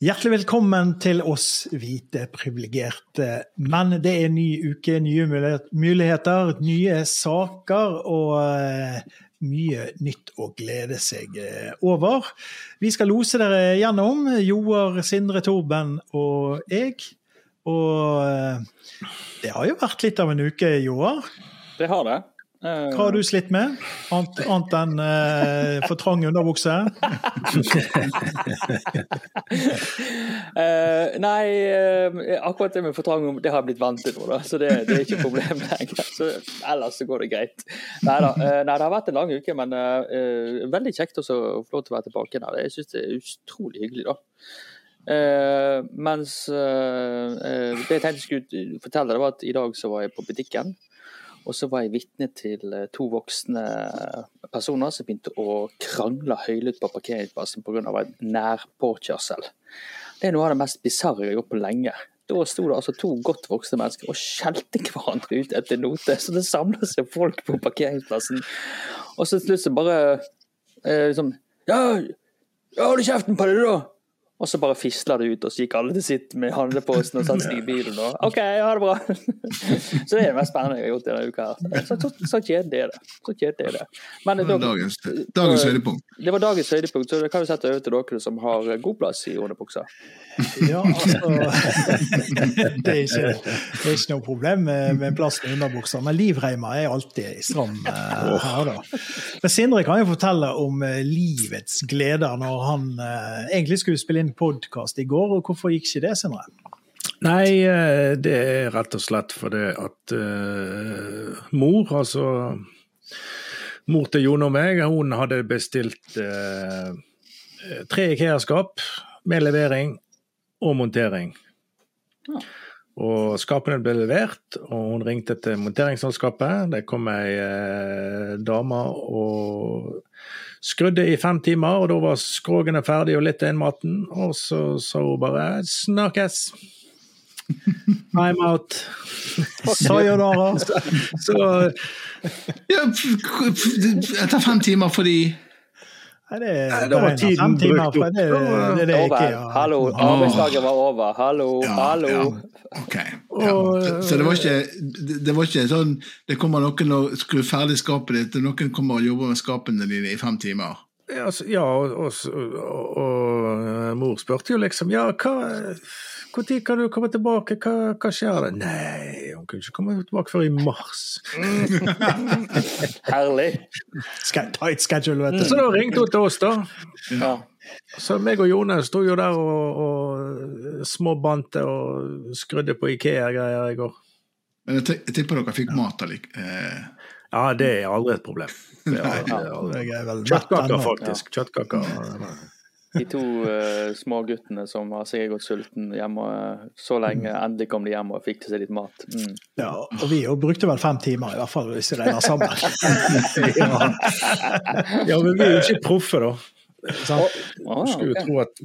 Hjertelig velkommen til oss hvite privilegerte menn. Det er ny uke, nye muligheter, nye saker og uh, mye nytt å glede seg uh, over. Vi skal lose dere gjennom, Joar, Sindre, Torben og jeg. Og uh, det har jo vært litt av en uke, Joar? Det har det. Hva har du slitt med, annet, annet enn uh, for trang underbukse? uh, nei, uh, akkurat det med for trang det har jeg blitt vant til nå, da, så det, det er ikke et problem lenger. Så ellers så går det greit. Nei, det har vært en lang uke, men veldig kjekt å få lov til å være tilbake her. Jeg syns det er utrolig hyggelig, da. mens det jeg tenkte jeg skulle fortelle, det var at i dag så var jeg på butikken. Og så var jeg vitne til eh, to voksne personer som begynte å krangle høylytt på parkeringsplassen pga. en nærpåkjørsel. Det er noe av det mest bisarre jeg har gjort på lenge. Da sto det altså to godt voksne mennesker og skjelte hverandre ut etter note. Så det samla seg folk på parkeringsplassen. Og så til slutt så bare eh, liksom Ja, hold kjeften på deg, da! Og så bare fisla det ut, og så gikk alle til sitt med handleposen og satte seg i bilen. Og OK, ha det bra! så det er det mest spennende jeg har gjort denne uka. Så, så, så kjedelig er det. Så kjedelig er det. Men, det dagens, dagens høydepunkt. Det var dagens høydepunkt, så det kan vi sette over til dere som har god plass i underbuksa. Ja, altså det, er ikke, det er ikke noe problem med, med plass i underbuksa, men livreimer er alltid stram uh, her, da. Men Sindre kan jo fortelle om uh, livets gleder når han uh, egentlig skulle spille inn podkast i går, og hvorfor gikk ikke det, Sindre? Nei, eh, det er rett og slett fordi at uh, mor, altså Mor til Jon og meg, hun hadde bestilt uh, tre IKEA-skap med levering og montering. Ja. Og skapene ble levert, og hun ringte til monteringsselskapet. Det kom ei eh, dame og Skrudde i fem timer, og da var skrogene ferdig og litt innmaten. Og så sa hun bare 'snakkes'. I'm out. Sayonara. så ja, Etter fem timer fordi Nei, det, Nei, det var tiden brukt opp. Det, det, det, over. Hallo, arbeidsdagen var over. Hallo, ja, hallo. Ja. Ok. Ja. Så det var, ikke, det var ikke sånn Det kommer noen og skrur ferdig skapet ditt, og noen kommer og jobber med skapene dine i fem timer? Ja, ja og, og, og, og mor spurte jo liksom Ja, hva når kan du komme tilbake, hva, hva skjer det? Nei, hun kunne ikke komme tilbake før i mars. Herlig. Tight schedule, vet du. Så da ringte hun til oss, da. Ja. Så meg og Jone sto jo der og, og småbante og skrudde på Ikea-greier i går. Men jeg, jeg tipper dere fikk mat allikevel? Eh. Ja, det er aldri et problem. Kjøttkaker, faktisk. Kjøttkaker. De to uh, småguttene som har sikkert gått sulten hjemme så lenge, endelig kom de hjem og fikk til seg litt mat. Mm. Ja, og vi brukte vel fem timer, i hvert fall hvis vi regner sammen. ja. ja. men vi er jo ikke proffe, da. Sånn. Oh, du skulle okay. tro at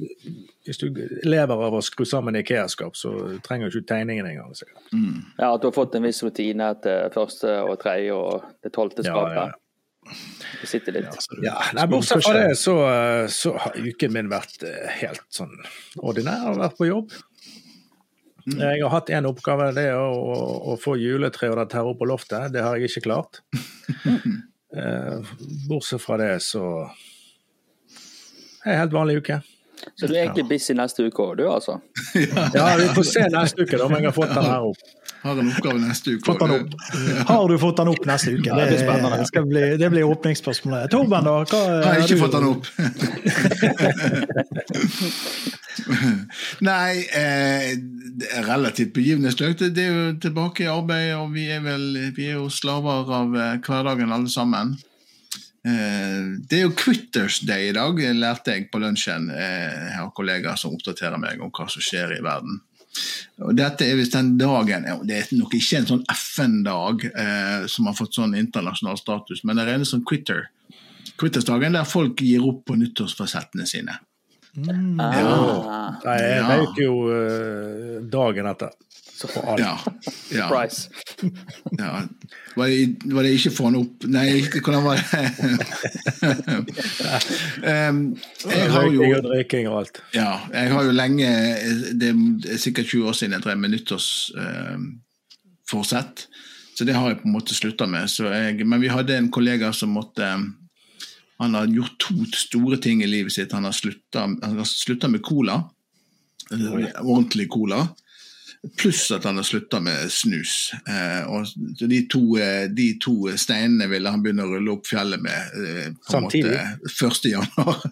hvis du lever av å skru sammen Ikea-skap, så trenger du ikke tegningen engang. Mm. Ja, at du har fått en viss rutine til første og tredje og det tolvte skapet. Ja, ja. Det sitter litt. Ja, nei, bortsett fra det, så, så, har uken min vært eh, helt sånn ordinær. Har vært på jobb. Mm. Jeg har hatt én oppgave, det er å, å få juletreet og dette her opp på loftet. Det har jeg ikke klart. Eh, bortsett fra det, så er det en helt vanlig uke. Så du er egentlig busy neste uke òg, du altså? ja, vi får se neste uke om jeg har fått den her opp. Har en oppgave neste uke. Har du fått den opp neste uke? Det, det, det, bli, det blir åpningsspørsmålet. Torben, da? Hva, jeg har ikke fått den opp. Nei, eh, relativt begivenhetsløst. Det er jo tilbake i arbeid, og vi er, vel, vi er jo slaver av eh, hverdagen alle sammen. Eh, det er jo Quitters Day i dag, lærte jeg på lunsjen. Eh, jeg har kollegaer som oppdaterer meg om hva som skjer i verden. Og dette er visst den dagen Det er nok ikke en sånn FN-dag eh, som har fått sånn internasjonal status, men det regnes som quitter. Quittersdagen der folk gir opp på nyttårsforsettene sine. Mm. Ja. Ah. Jeg vet jo uh, dagen etter. Så, alt. Ja. ja, Price. ja. Var, det, var det ikke få han opp Nei, hvordan var det? um, jeg har jo Røyking og alt. Ja, jeg har jo lenge Det er sikkert 20 år siden jeg drev med nyttårsforsett. så det har jeg på en måte slutta med. Så jeg, men vi hadde en kollega som måtte Han har gjort to store ting i livet sitt. Han har slutta med cola. Ordentlig cola. Pluss at han har slutta med snus. Eh, og de to, eh, de to, steinene ville han begynne å rulle opp fjellet med eh, på Samtidig? en måte 1. januar.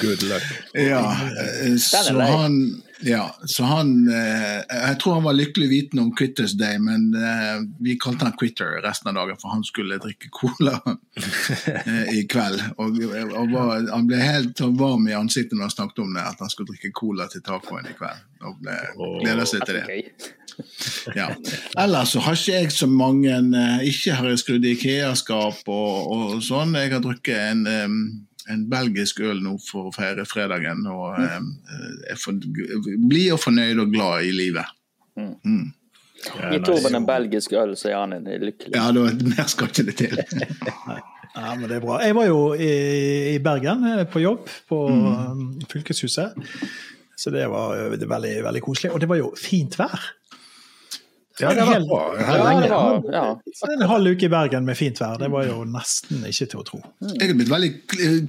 Good luck. ja, eh, så han, ja, så han eh, Jeg tror han var lykkelig vitende om Quitters Day, men eh, vi kalte han Quitter resten av dagen, for han skulle drikke cola eh, i kveld. Og, og var, han ble helt varm i ansiktet når han snakket om det, at han skulle drikke cola til tacoen i kveld. Og ble, gleder seg til det. Ja. Ellers så har ikke jeg så mange Ikke har jeg skrudd Ikea-skap og, og sånn. Jeg har drukket en, en belgisk øl nå for å feire fredagen. Og eh, for, blir fornøyd og glad i livet. Mm. Gi Torben en belgisk øl, så er han en lykkelig. Ja, da, mer skal ikke det til. Ja, men det er bra. Jeg var jo i, i Bergen eh, på jobb på mm. fylkeshuset. Så det var jo veldig, veldig koselig. Og det var jo fint vær. Ja, det var bra. Ja, Ja, det var, ja. En halv uke i Bergen med fint vær. Det var jo nesten ikke til å tro. Jeg er blitt veldig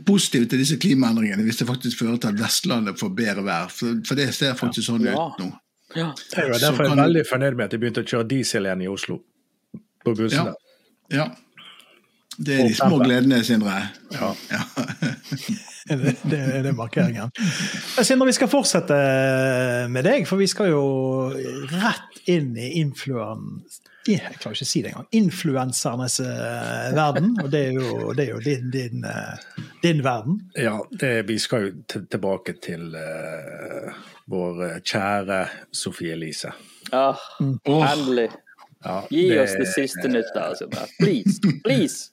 positiv til disse klimaendringene hvis det faktisk fører til at Vestlandet får bedre vær. For, det ser faktisk sånn Ja. ut nå. Ja. Jeg var derfor kan- veldig fornøyd med at de begynte å kjøre diesel igjen i Oslo. På Ja. bussene. ja. Det er de små gledene, Sindre. Ja. Ja. Det, det, det er markeringen. Sindre, vi skal fortsette med deg, for vi skal jo rett inn i influen... Jeg klarer ikke å si det engang. Influensernes eh, verden. Og det er jo, det er jo din, din, eh, din verden. Ja, det, vi skal jo til- tilbake til uh, vår kjære Sofie Elise. ja. mm. Endelig. Ja, Gi oss det siste nytt der. Sindre. Please. Please.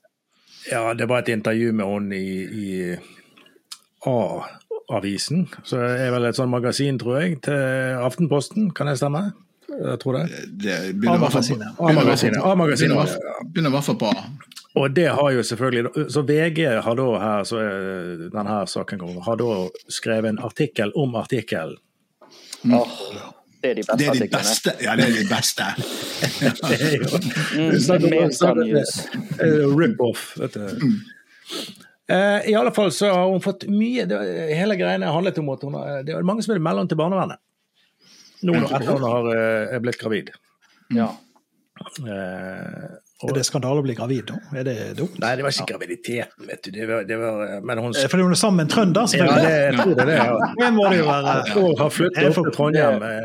Ja, det var et intervju med henne i, i A-avisen. Så det er vel et sånt magasin, tror jeg, til Aftenposten. Kan det stemme? Jeg tror det. det A-magasinet. begynner i hvert fall A-magasinet. på- A. Og det har jo selvfølgelig Så VG har da her, så denne saken kommer, har da skrevet en artikkel om artikkelen. Åh, det er de beste Det er de beste. Ja, det er de beste. Det er jo Mm, eh, rip-off. vet du. Eh, I alle fall så har hun fått mye det, Hele greiene handlet om at hun har, det er mange som vil melde henne til barnevernet. Nå etter hun har, eh, er blitt gravid. Ja. Eh, Er det skandale å bli gravid da? Er det dumt? nei, det var ikke graviditeten, vet du. Det var, det var, men hun Eh, Fordi hun er sammen med en trønder, Ja, det, selvfølgelig. jeg tror det det. Ja. Det må det jo være. Og har flyttet opp til Trondheim. eh,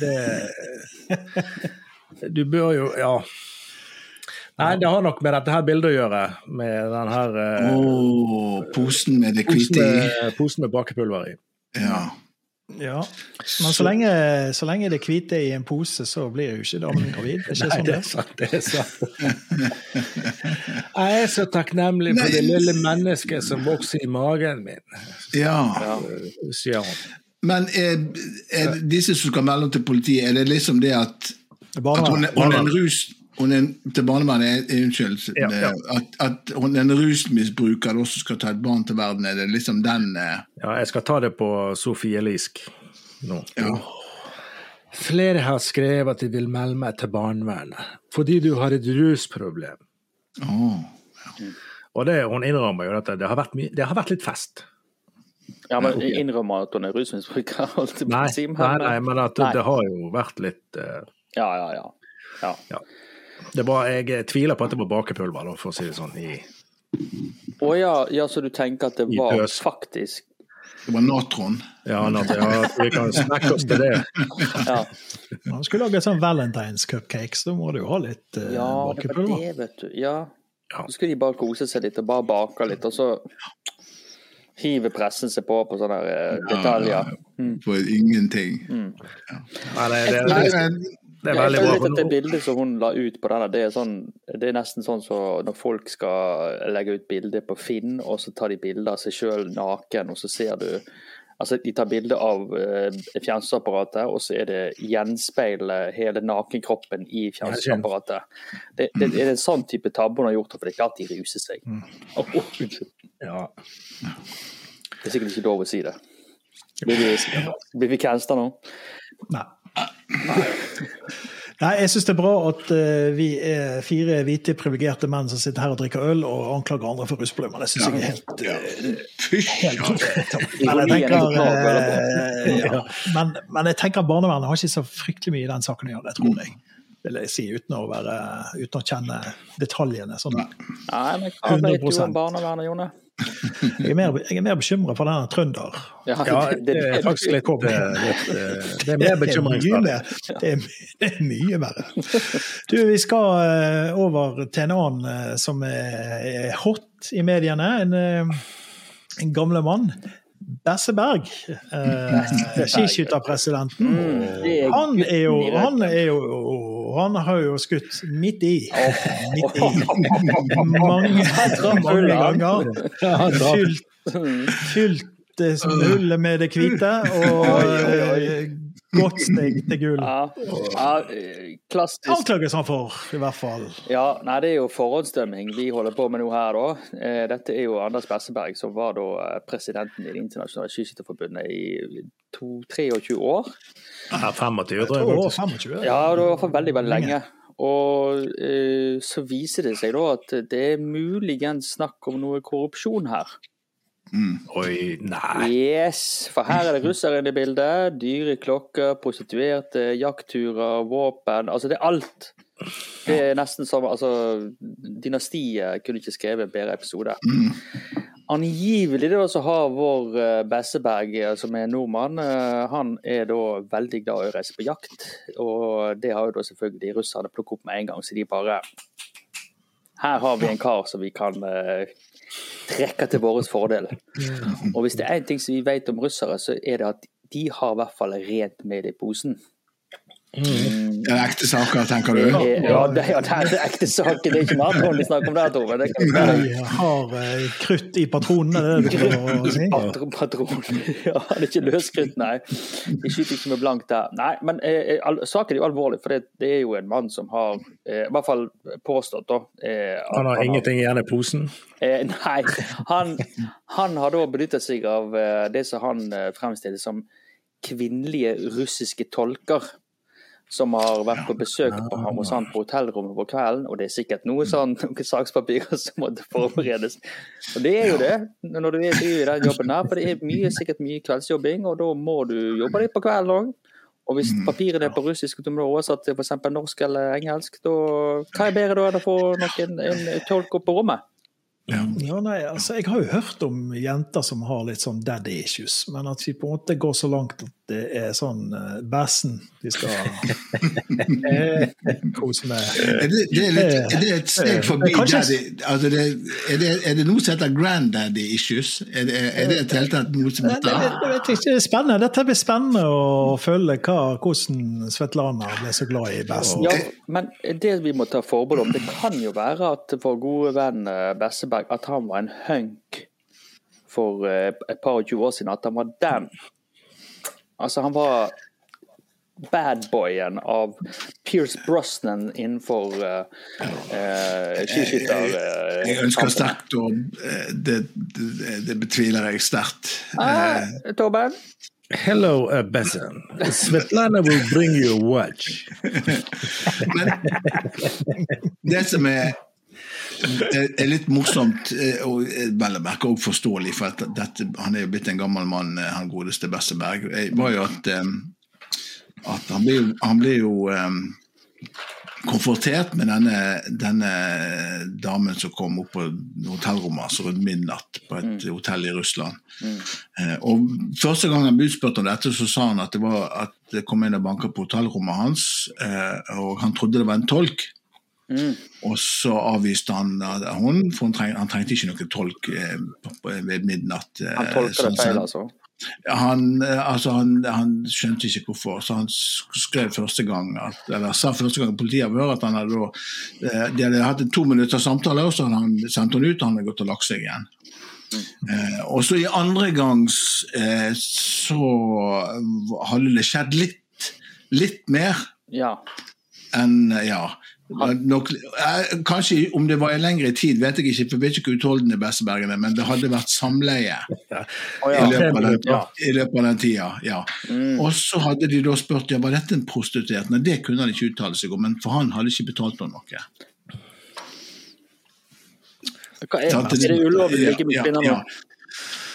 Det, det Du bør jo Ja. Nei, det har nok med dette her bildet å gjøre. Med den her eh, oh, posen med det hvite i. posen med bakepulver i. Ja. Ja. Men så lenge, så lenge det hvite i en pose, så blir jo ikke damen gravid. Det er ikke Nei, sånn det det er sant. Det er sant. Jeg er så takknemlig for det lille mennesket som vokser i magen min, ja. sier hun. Men er, er disse som skal melde til politiet, er det liksom det at, er. at hun, er- hun er en rus er, en- til barnevernet, er- unnskyld, Ja, ja. At, at hun er en rusmisbruker også skal ta et barn til verden, er det liksom den eh, Ja, jeg skal ta det på sofielisk nå. ja. Flere har skrevet at de vil melde meg til barnevernet fordi du har et rusproblem. Åh. Og det, hun innrømmer jo at det har vært, mye- det har vært litt fest. ja, men innrømmer at hun er rusmisbruker? Nei, men- nei, nei men at Nei. det har jo vært litt eh, Ja, ja, ja. ja. Ja. Det var, jeg tviler på at det var bakepulver, da, for å si det sånn. I, Å ja, ja, så du tenker at det var pøs. faktisk Det var natron. ja, natron. ja, vi kan snakke oss til det. Ja, Man skulle lage sånn Valentines cupcakes, da må du jo ha litt uh, ja det var bakepulver. det, vet du. Ja. Ja. Så skulle de bare kose seg litt og bare bake litt, og så hiver pressen seg på på sånne eh, detaljer. For ingenting. Nei, det, det, det, det er veldig bra. det bildet som hun la ut på denne, det er, sånn, det er nesten sånn som når folk skal legge ut bilde på Finn, og så tar de bilde av seg sjøl naken, og så ser du Altså, De tar bilde av uh, fjernsynsapparatet, og så er det gjenspeilet hele nakenkroppen i fjernsynsapparatet. Det, det, det, er en sånn type tabbe hun har gjort, for det er klart de ruser seg. Oh. Ja. Det er sikkert ikke lov å si det. Blir vi, blir vi nå? Nei. Nei, jeg syns det er bra at uh, vi er fire hvite, privilegerte menn som sitter her og drikker øl og anklager andre for rusproblemer. Det syns jeg er helt, helt men, jeg tenker, uh, ja. men, men jeg tenker barnevernet har ikke så fryktelig mye i den saken å gjøre, det tror jeg. Vil jeg si, uten å, være, uten å kjenne detaljene. Sånn Nei, men hva vet du om barnevernet, Jone? Jeg er mer, jeg er mer bekymra for denne trønder. Ja, det, det, er faktisk litt, litt Det er mer bekymringsfullt. Det, det, er mye verre. Du, vi skal over til en annen som er hot i mediene. En, en gamle mann. Besseberg, eh, skiskytterpresidenten. Mm, han er jo Han er jo han har jo skutt midt i. Midt i. Mange, mange ganger. Fylt, fylt hullet med det hvite og godt steg til gull. Ja, ja, klassisk. Anklages han for, i hvert fall. Ja, nei, Det er jo forhåndsdømming vi holder på med nå her, da. Dette er jo Anders Besseberg, som var da presidenten i Det internasjonale skiskytterforbundet i to, 23 år. Ja, 25, tror jeg. 25, ja, det var i hvert fall veldig, veldig lenge. Og eh, så viser det seg da at det er muligens snakk om noe korrupsjon her. Mm. Oi, nei. Yes, for her er det russere inne i bildet. Dyre klokker, prostituerte, jaktturer, våpen. Altså det er alt. Det er nesten som altså, Dynastiet kunne ikke skrevet en bedre episode. Mm. Angivelig da så har vår Besseberg, som er nordmann, han er da veldig glad i å reise på jakt. Og det har jo da selvfølgelig russerne plukket opp med en gang, så de bare Her har vi en kar som vi kan trekker til vår fordel. Og hvis det er én ting som vi vet om russere, så er det at de har i hvert fall rent med i posen. Mm. Det er ekte saker, tenker du? Ja, det, ja, det er ekte saker. Det er ikke matvann vi snakker om der, Tove. Vi har uh, krutt i patronene, det er det du prøver å si? Patron. Ja, det er ikke løskrutt, nei. De skyter ikke med blankt der. Nei, men eh, all, saken er jo alvorlig, for det, det, er jo en mann som har eh, i hvert fall påstått da eh, Han har han ingenting igjen i posen? Eh, nei, han, han, har da benyttet seg av eh, det som han fremstiller som kvinnelige russiske tolker som har vært på besøk på ham på hotellrommet på kvelden, og det er sikkert noe sånn, noen sakspapirer som måtte forberedes. Og det er jo det, når du er i den jobben her, for det er mye, sikkert mye kveldsjobbing, og da må du jobbe litt på kvelden òg. Og hvis papirene er på russisk og du må oversatt til f.eks. norsk eller engelsk, da hva er bedre da enn å få noen, en tolk opp på rommet? Ja. ja. nei, altså Jeg har jo hørt om jenter som har litt sånn daddy issues, men at vi på en måte går så langt at det er sånn uh, bæsjen de skal kose med. Er det, det, er litt, er det et steg forbi daddy? Altså det, er, det, er, det, noe som heter granddaddy issues? Er det, er det et hele tatt noe som heter det, det, det er spennende. Dette blir spennende å følge hva, hvordan Svetlana ble så glad i bæsjen. Ja, men det vi må ta forbehold om, det kan jo være at vår gode venn Besseberg at han var en hunk for et par og tjue år siden. At han var den Altså, han var badboyen av Pierce Brosnan innenfor uh, uh, skiskytter... Uh, jeg ønsker sterkt, og det, det, det, betviler jeg sterkt. Ah, Torben? Hello, uh, Besson. Svetlana will bring you a watch. Men det som er er litt morsomt og vel å merke og forståelig, for dette, han er jo blitt en gammel mann, han godeste Besseberg. var jo at, at han ble han ble jo um, konfrontert med denne, denne, damen som kom opp på hotellrommet altså rundt midnatt på et mm. hotell i Russland. Mm. Eh, og Første gang han ble utspurt om dette, så sa han at det, var, at det kom inn og banka på hotellrommet hans, eh, og han trodde det var en tolk. Mm. Og så avviste han hun, for han, treng, han trengte ikke noen tolk eh, ved midnatt. Eh, han tolka det feil, altså? Han, altså han, han, skjønte ikke hvorfor, så han skrev første gang at, eller sa første gang politiet avhør at han hadde eh, de hadde hatt en to minutters samtale, og så hadde han sendt henne ut og han hadde gått og lagt seg igjen. Eh, og så i andre gangs eh, så hadde det skjedd litt, litt mer Ja. enn ja. Nok, kanskje om det var i lengre tid, vet jeg ikke, for vi er ikke utholdende bestebergene, men det hadde vært samleie i løpet den, Ja. i løpet av den tida. Ja. Mm. Og så hadde de da spurt ja, var dette en prostituert. Nei, det kunne han ikke uttale seg om, men for han hadde ikke betalt noe. Hva er, er det ulovlig å ligge med kvinner nå?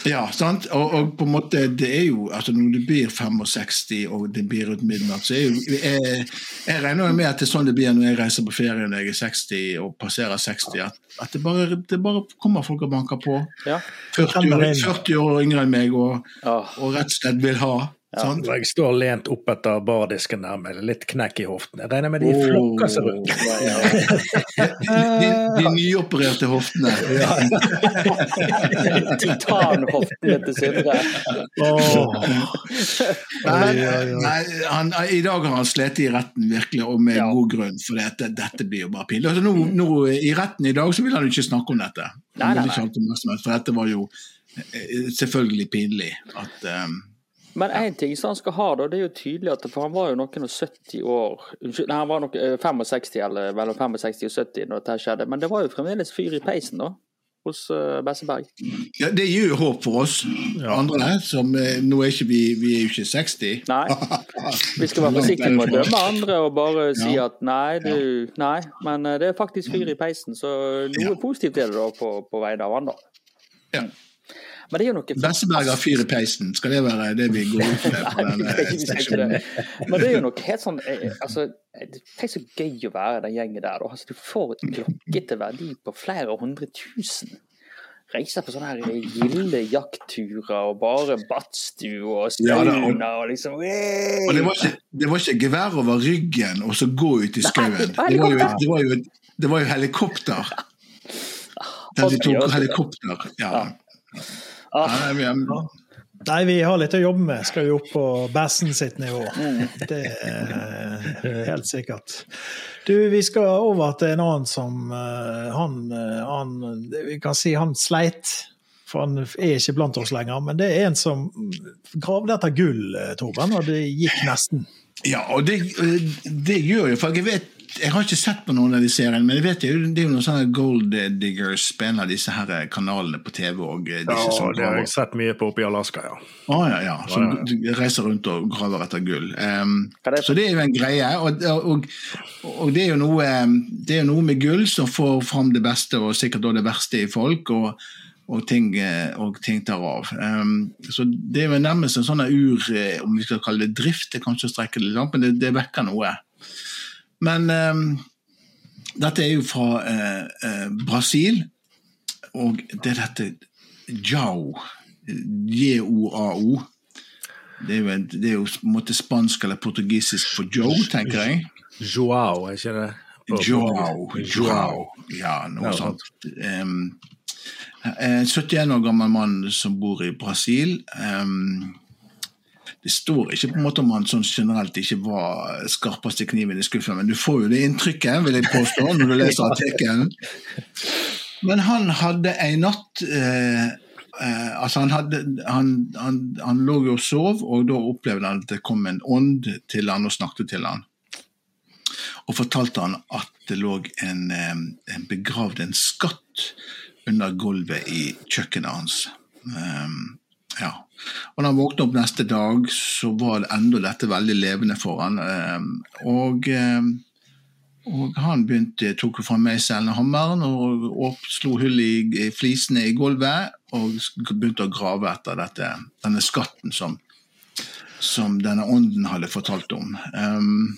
Ja. Sant? Og, og på en måte, det er jo altså Når du blir 65 og det blir rundt midnatt, så er jo Jeg, jeg regner jo med at det er sånn det blir når jeg reiser på ferie når jeg er 60 og passerer 60, at, at det, bare, det bare kommer folk og banker på. Ja. 40 år, 40 år yngre enn meg og, og rett og slett vil ha. Sant? Sånn? jeg står lent opp etter bardisken der med litt knekk i hoften. Jeg regner med de Åh. flokker seg rundt. De, de, de nyopererte hoftene. Titanhoftene til Sindre. Nei, nei han, I dag har han slitt i retten virkelig, og med Ja. god grunn. For dette, dette blir jo bare pinlig. Altså, nå, nå, I retten i dag så vil han jo ikke snakke om dette. Nei, nei, nei. For dette var jo eh, selvfølgelig pinlig. At, um, Men én ting som han skal ha, da, det er jo tydelig at for han var jo noen og 70 år Unnskyld, nei, han var nok eh, 65, eller mellom 65 og 70 når dette skjedde. Men det var jo fremdeles fyr i peisen da, hos uh, Besseberg. ja, det gir jo håp for oss andre. som eh, Nå er ikke vi, vi er jo ikke 60. Nei. Vi skal være forsiktige med å dømme andre og bare si Ja. at nei, du, nei. Men eh, det er faktisk fyr i peisen, så noe Ja. positivt er det da på, på vegne av andre. Ja. Men det er jo noe Besseberg har fyr i peisen. Skal det være det vi går ut med på denne vi seksjonen? Men det er jo noe helt sånn altså, Det er så gøy å være den gjengen der. Altså, du får et klokkete verdi på flere hundre tusen. Reiser på sånne her gilde jaktturer og bare badstue og Ja, og- liksom Og det var, ikke, det var ikke gevær over ryggen og så gå ut i skauen. Det det det var jo helikopter. Den de tok helikopter. Ja. Ja. Ah. Nei, vi- Nei, vi har litt å jobbe med. Skal jo opp på Bassen sitt nivå. Mm. Det er helt sikkert. Du, vi skal over til en annen som eh, han, eh, han Vi kan si han sleit. For han er ikke blant oss lenger. Men det er en som gravde etter gull, eh, Torben, og det gikk nesten. Ja, og det, det gjør jo For jeg vet jeg har ikke sett på noen av de seriene, men jeg vet jo, det er jo noen sånne gold diggers på en av disse her kanalene på TV. og eh, disse Ja, som det har jeg sett mye på oppe i Alaska, ja. Ah, ja, ja, som reiser rundt og graver etter gull. Um, det? så det er jo en greie. Og, og, og det, er jo noe, um, det er jo noe med gull som får fram det beste og sikkert også det verste i folk. og og ting, eh, og ting tar av. Um, så Det er jo nærmest en sånn ur, eh, om vi skal kalle det drift, det kan ikke strekke det langt, men det, det vekker noe. Men um, dette er jo fra eh, eh, Brasil, og det er dette Jao. J-o-a-o. Det er jo, det er jo på en måte spansk eller portugisisk for Joe, tenker jeg. Joao, er ikke det? Joao. Joao. Ja, noe sånt. Um, 71 år gammel mann som bor i Brasil. Um, det står ikke på en måte om han sånn generelt ikke var skarpeste kniven i skuffen, men du får jo det inntrykket, vil jeg påstå, når du leser artikkelen. Men han hadde en natt eh, eh, altså han, hadde, han, han, han lå jo og sov, og da opplevde han at det kom en ånd til han og snakket til han. Og fortalte han at det lå en, eh, en begravd en skatt under gulvet i kjøkkenet hans. Um, ja. Og da han våknet opp neste dag, så var det enda dette veldig levende for han. Um, og, um, og han begynte, tok fra meg meiselen og opp, slo hull i, flisene i gulvet og begynte å grave etter dette, denne skatten som, som denne ånden hadde fortalt om. Um,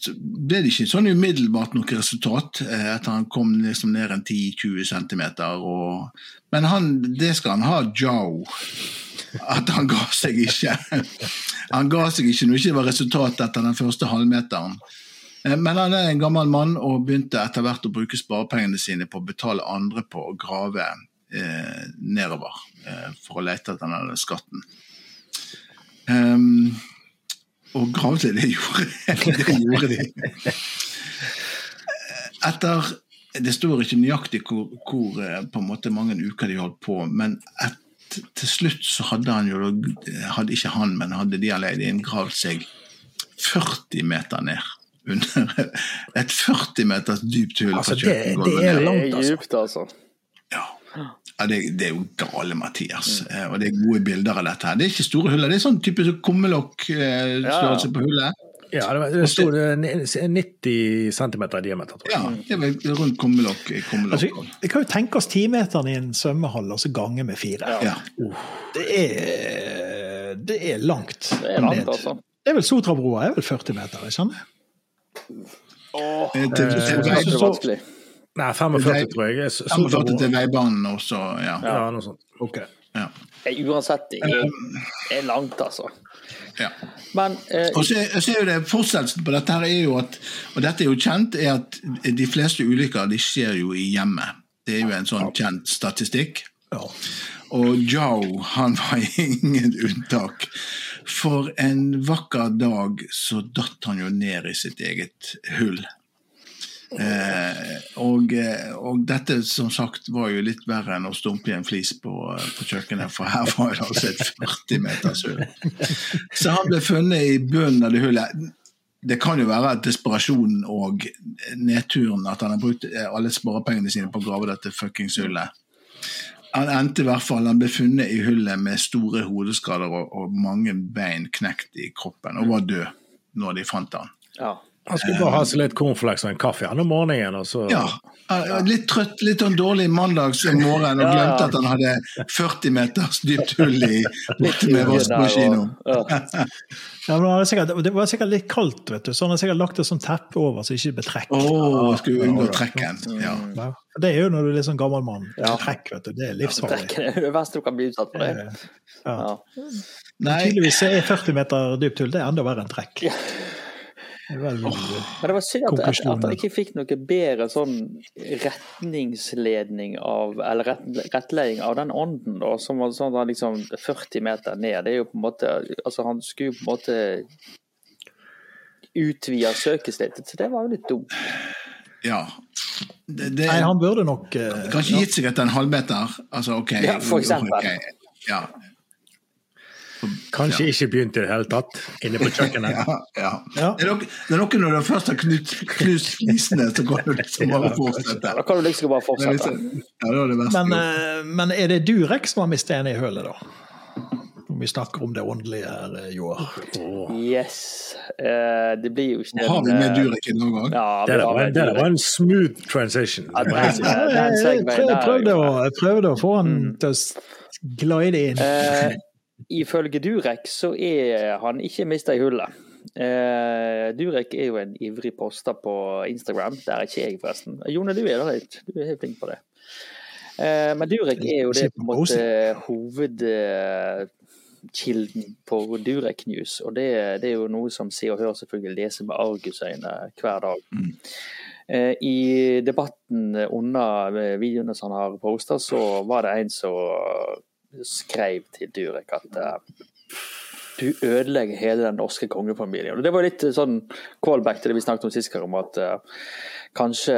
så ble det ikke sånn umiddelbart noe resultat eh, etter han kom liksom ned en 10-20 cm. Men han, det skal han ha, Joe. At han ga seg ikke. Han ga seg ikke når det ikke var resultat etter den første halvmeteren. Eh, Men han er en gammel mann og begynte etter hvert å bruke sparepengene sine på å betale andre på å grave eh, nedover eh, for å lete etter denne skatten. Um, og gravde, det gjorde, det gjorde de. Etter Det står ikke nøyaktig hvor, hvor eh, på en måte mange uker de holdt på, men et, til slutt så hadde han jo hadde Ikke han, men hadde de alene gravd seg 40 meter ned. Under et 40 meters dypt hull Altså, det- det er langt, Det er altså. djupt, altså. Ja. Ja, det, det er jo gale, Mathias. Eh, Og det er gode bilder av dette. her. Det er ikke store huller, det er sånn type kummelokk-størrelse Ja. på hullet. Ja, det, var- det sto 90 cm i diameter, tror jeg. Ja, det er rundt kummelokk. kummelokk. Altså, vi kan jo tenke oss timeteren i en svømmehall, og så gange med fire. ja. Det er, det er langt. Det er langt, ned. altså. Det er vel Sotrabroa er vel 40 meter, ikke sant? Åh, Eh, det, til, det er det, så vanskelig. Nei, 45, tror jeg. jeg. så- 45 til veibanen også, ja. Ja, noe sånt. Ok. ja. Uansett, det er, er langt, altså. ja. Men eh, Og så, så er jo det Fortsettelsen på dette her er jo at, og dette er jo kjent, er at de fleste ulykker de skjer jo i hjemmet. Det er jo en sånn kjent statistikk. Ja. Og Joe han var ingen unntak. For en vakker dag så datt han jo ned i sitt eget hull. Eh, og, eh, og dette som sagt var jo litt verre enn å stumpe i en flis på, på kjøkkenet, for her var det altså et 40 meters hull. Så han ble funnet i bunnen av det hullet. Det kan jo være at desperasjonen og nedturen at han har brukt eh, alle sparepengene sine på å grave dette fuckings hullet. Han endte i hvert fall, han ble funnet i hullet med store hodeskader og, og mange bein knekt i kroppen, og var død når de fant han. ja. Han skulle bare ha seg litt cornflakes og en kaffe han om morgenen, og så Ja, eh, Litt trøtt, litt sånn dårlig mandagsmorgen, og Ja, ja. glemte at han hadde 40 meters dypt hull i borte med vaskemaskinen. Ja. Ja, det, var sikkert, det var sikkert litt kaldt, vet du, så han har sikkert lagt et sånt teppe over så det ikke blir trekk. Å, skulle unngå trekken. Ja. Ja. Det er jo når du er litt sånn gammel mann. Trekk, vet du. Det er livsfarlig. Det er det verste du kan bli utsatt for. det. Ja. Ja. Nei, Tydeligvis er 40 meter dypt hull det er enda verre enn trekk. Men det var synd at, at, at han ikke fikk noe bedre sånn retningsledning av Eller rett, rettledning av den ånden, da, som var sånn at han liksom 40 meter ned. Det er jo på en måte Altså, han skulle på en måte utvide søkestedet, så det var jo litt dumt. ja. Det, det, nei, han burde nok uh, Kanskje gitt seg etter en halvmeter. Altså, ok. Ja, for eksempel. Okay. Ja, kanskje ikke begynt i det hele tatt, inne på kjøkkenet. ja, ja. Ja. Det, er nok, det er noe når du først har knust, flisene, så kan du liksom bare fortsette. Da kan du liksom bare er fortsette. ja, det var det. Men, eh, men er det Durek som har mistet en i hølet, da? Om vi snakker om det åndelige her, Joar. Joar. Yes. Uh, det blir jo ikke har vi med eh, Durek en gang? Ja, Det der var, det var en smooth transition. Ja, Det jeg prøvde å få han til å glide inn. Eh, ifølge Durek så er han ikke mista i hullet. Eh, Durek er jo en ivrig poster på Instagram. Det er ikke jeg, forresten. Jone, du er da litt. Du er helt flink på det. Eh, men Durek er jo det på en måte hovedkilden på Durek News. Og det, det er jo noe som Se og Hør selvfølgelig leser med argusøyne hver dag. Eh, I debatten under videoene som han har posta, så var det en som skrev til Durek at uh, du ødelegger hele den norske kongefamilien. Og Det var litt sånn callback til det vi snakket om sist om at uh, kanskje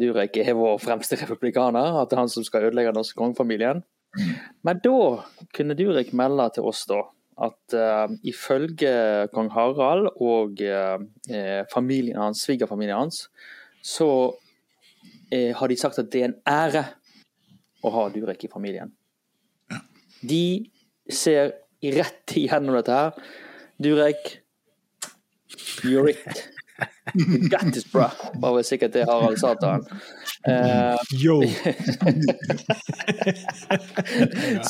Durek er vår fremste republikaner. At det er han som skal ødelegge den norske kongefamilien. Men da kunne Durek melde til oss da at uh, ifølge kong Harald og uh, familien hans, svigerfamilien hans, så eh, har de sagt at det er en ære å ha Durek i familien. De ser rett igjennom dette her. Durek, you're it. You got this, bra. Var vel sikkert det Harald sa til han. Eh, Yo!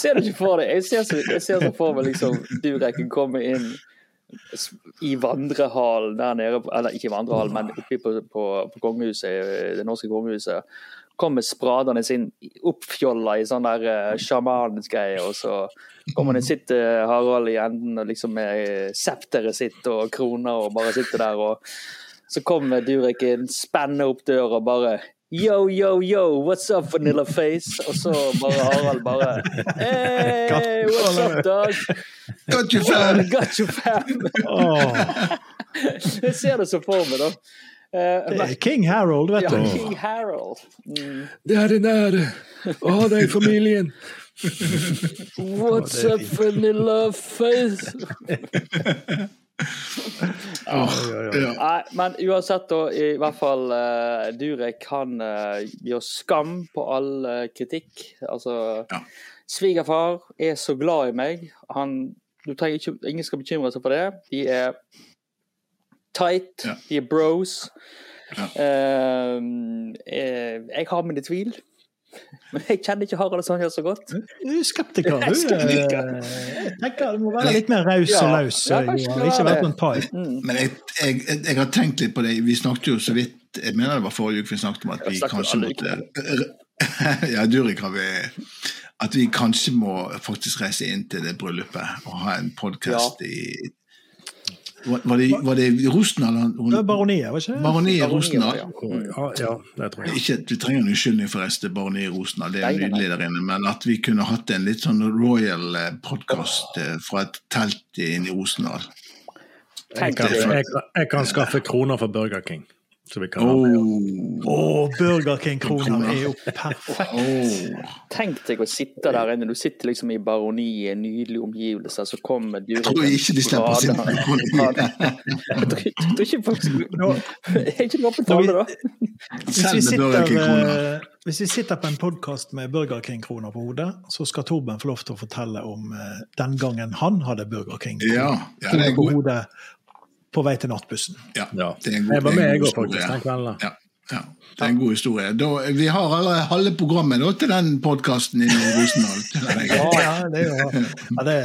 ser du ikke for deg? Jeg ser så, jeg ser så for meg liksom Durek komme inn i vandrehallen der nede, eller ikke i vandrehallen, men oppe på, på, på kongehuset, det norske kongehuset. Kommer spradende inn, oppfjolla i sånn der uh, sjamansgreie, og så kommer det sitter Harald i enden og liksom med septeret sitt og kroner og bare sitter der, og så kommer Durek inn, spenner opp døra og bare Yo, yo, yo, what's up, Vanilla Face? Og så bare Harald bare Hey, what's up, dog? Got you, fam! Got you, fam! Jeg ser det så for meg, da. Eh, er King Harold, vet ja, du. King Harold. Mm. Det er en ære å ha deg i familien. What's up, vanilla face? Ja. Nei, men uansett, da, i hvert fall uh, Durek han uh, gjør skam på all uh, kritikk. Altså, Ja. svigerfar er så glad i meg. Han, du trenger ikke, ingen skal bekymre seg for det. De er tight, Ja. de er bros. Ja. Uh, eh, jeg har mine tvil. Men jeg kjenner ikke Harald og Sonja så godt. Du er skeptiker, Jeg er du. skeptiker. Eh, Jeg tenker Du må være litt mer raus og laus. løs. Ja, eh, det Ikke vært noen tight. Mm. Men jeg, jeg, jeg, jeg har tenkt litt på det. Vi snakket jo så vidt Jeg mener det var forrige uke vi snakket om at vi kanskje måtte Ja, Durek har vi At vi kanskje må faktisk reise inn til det bryllupet og ha en podkast i var, var, det, var det Rosendal? Det var baroniet, var ikke det? Baroniet Rosendal? Ja. Ja, ja, det tror jeg. Ikke at Vi trenger en unnskyldning forresten, Baroniet Rosendal, det er nydelig der inne, men at vi kunne hatt en litt sånn royal podkast fra et telt inne i Rosendal. Jeg jeg, jeg kan skaffe kroner for Burger King. Så vi kan Oh, oh Burger King-kroner er jo perfekt. oh. Tenk deg å sitte der inne. Du sitter liksom i baroniet, nydelige omgivelser, så kommer du Jeg tror ikke de slipper oss inn på Baroniet. Jeg tror ikke folk Er ikke det åpent for alle, da? Hvis vi, sitter, eh, hvis vi sitter på en podkast med Burger King-kroner på hodet, så skal Torben få lov til å fortelle om eh, den gangen han hadde Burger King-kroner ja, er på hodet på vei til nattbussen. Ja, Ja. det er en god, Jeg var er med, jeg òg, faktisk, den kvelden. Ja, ja, det er en god historie. Da, vi har allerede halve programmet da, til den podkasten i Rosendal. Ja, det er jo ja, det,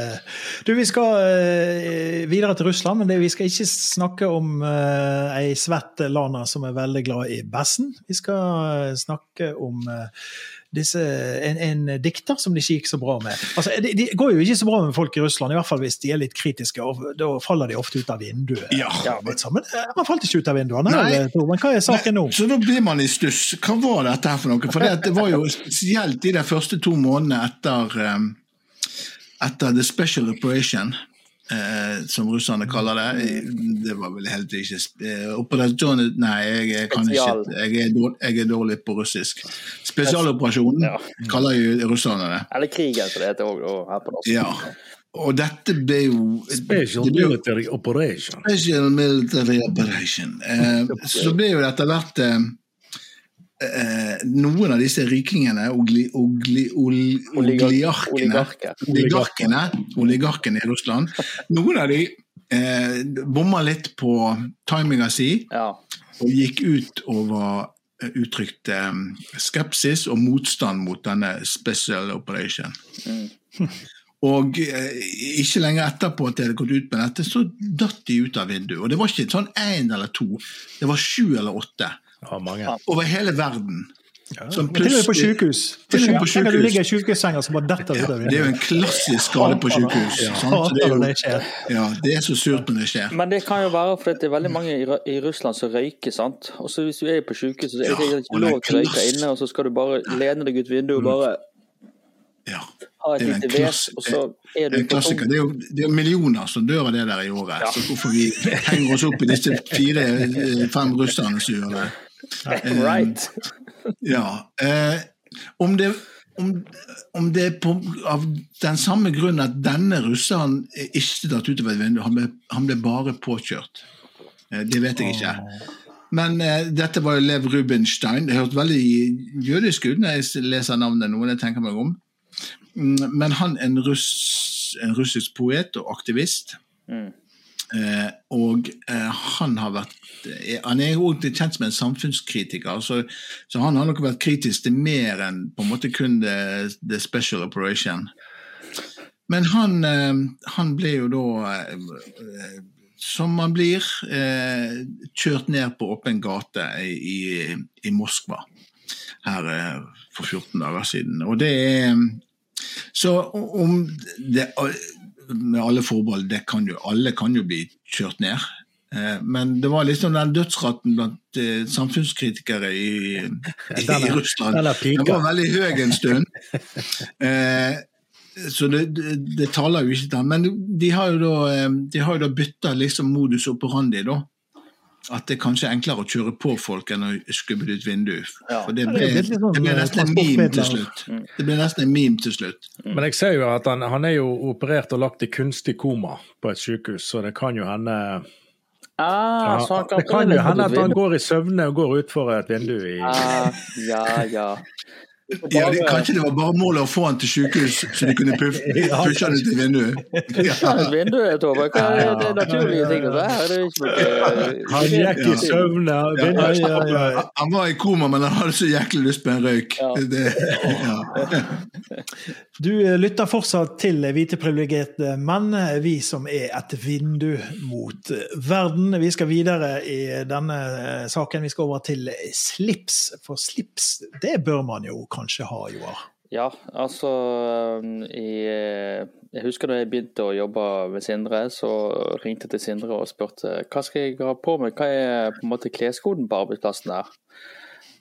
Du, vi skal uh, videre til Russland, men det, vi skal ikke snakke om uh, ei svett Lana som er veldig glad i bæsjen. Vi skal uh, snakke om eh, disse, en, en dikter som det ikke gikk så bra med. Altså, det, de går jo ikke så bra med folk i Russland, i hvert fall hvis de er litt kritiske. og Da faller de ofte ut av vinduet. Ja. Sånn. Men man falt ikke ut av Nei. her, Torben. Hva er saken nå? Så da blir man i stuss. Hva var dette her for noe? For det, det var jo spesielt i de første to månedene etter, um, etter The Special Operation, eh, som russerne kaller det. Det var vel helt ikke eh, Operasjon Nei, jeg, jeg kan ikke jeg er, dårlig, jeg er dårlig på russisk. Spesialoperasjonen Ja. kaller jo russerne det. Eller krigen, som det heter òg her på norsk. Ja. Og dette ble jo Special ble military operation. Special Military Operation. Eh, så ble jo det etter hvert eh, Noen av disse rykingene, ogli, ogli, ogli, Oligark- oligarkene, oligarkene, oligarkene i Russland, noen av de eh, bomma litt på timinga si Ja. og gikk ut over eh, uttrykte eh, skepsis og motstand mot denne special operation. Og eh, ikke lenge etterpå at de hadde gått ut med dette, så datt de ut av vinduet. Og det var ikke sånn én eller to, det var sju eller åtte. Ja, mange. Over hele verden. Som Og til og med på sykehus. Til og med på at du ligger i sykehussenga som bare detter ut av det er jo en klassisk skade på sykehus. Det, er jo, ja, det er så surt når det skjer. Men det kan jo være fordi det er veldig mange i, Russland som røyker. sant? Og så Hvis du er på sykehus, så er det ikke er lov til å røyke inne, og så skal du bare lene deg ut vinduet og bare Ja. Det er en klass- er Det er en klassiker. Det er, jo, det er millioner som dør av det der i året. Ja. Så hvorfor vi henger oss opp i disse fire-fem russerne som gjør det. Right. Ja. Eh, om det om, om det er på, av den samme grunn at denne russeren er ikke datt utover et vindu, han ble, han ble bare påkjørt. Eh, det vet jeg ikke. Men uh, dette var jo Lev Rubinstein. Det hørtes veldig jødisk ut når jeg leser navnet nå. jeg tenker meg om. Mm, Men han er en, russ, en russisk poet og aktivist. Mm. Eh, og eh, han har vært eh, Han er også kjent som en samfunnskritiker, så, så han har nok vært kritisk til mer enn på en måte kun the, the special operation. Men han, eh, han ble jo da, eh, som man blir, kjørt ned på åpen gate i, i, Moskva her for 14 dager siden. Og det er Så om det Med alle forbehold, det kan jo, alle kan jo bli kjørt ned. Eh, Men det var liksom den dødsraten blant eh, samfunnskritikere i, i, i Russland. den var veldig høy en stund. Eh, så det, det, det taler jo ikke til Men de har jo da, de har jo da bytta liksom modus operandi, da. At det kanskje er enklere å kjøre på folk enn å skubbe det ut vindu. Ja. For det ble, det er sånn, det ble eh, nesten en meme til slutt. Det ble nesten en meme til slutt. Men jeg ser jo at han, han er jo operert og lagt i kunstig koma på et sykehus, så det kan jo hende Ah, ja, så han kan Det kan jo hende at han går går i søvne og går utfor et vindu i ah, Ja, ja. Ja, det, kanskje det var bare målet å få han til sykehus, så de kunne puff, pushe han ut i vinduet. Ja. Et vinduet, Tove. Hva er det naturlige ting her? Det Han gikk i søvne. Ja, ja, ja, ja. Han var i koma, men han hadde så jæklig lyst på en røyk. Ja. Det, ja. Du eh, lytter fortsatt til Hvite privilegerte menn, vi som er et vindu mot verden. Vi skal videre i denne eh, saken. Vi skal over til slips. For slips, det bør man jo kanskje ha, Joar. Ja, altså i, Jeg husker da jeg begynte å jobbe med Sindre, så ringte jeg til Sindre og spurte hva skal jeg ha på meg, hva er på en måte kleskoden på arbeidsplassen her?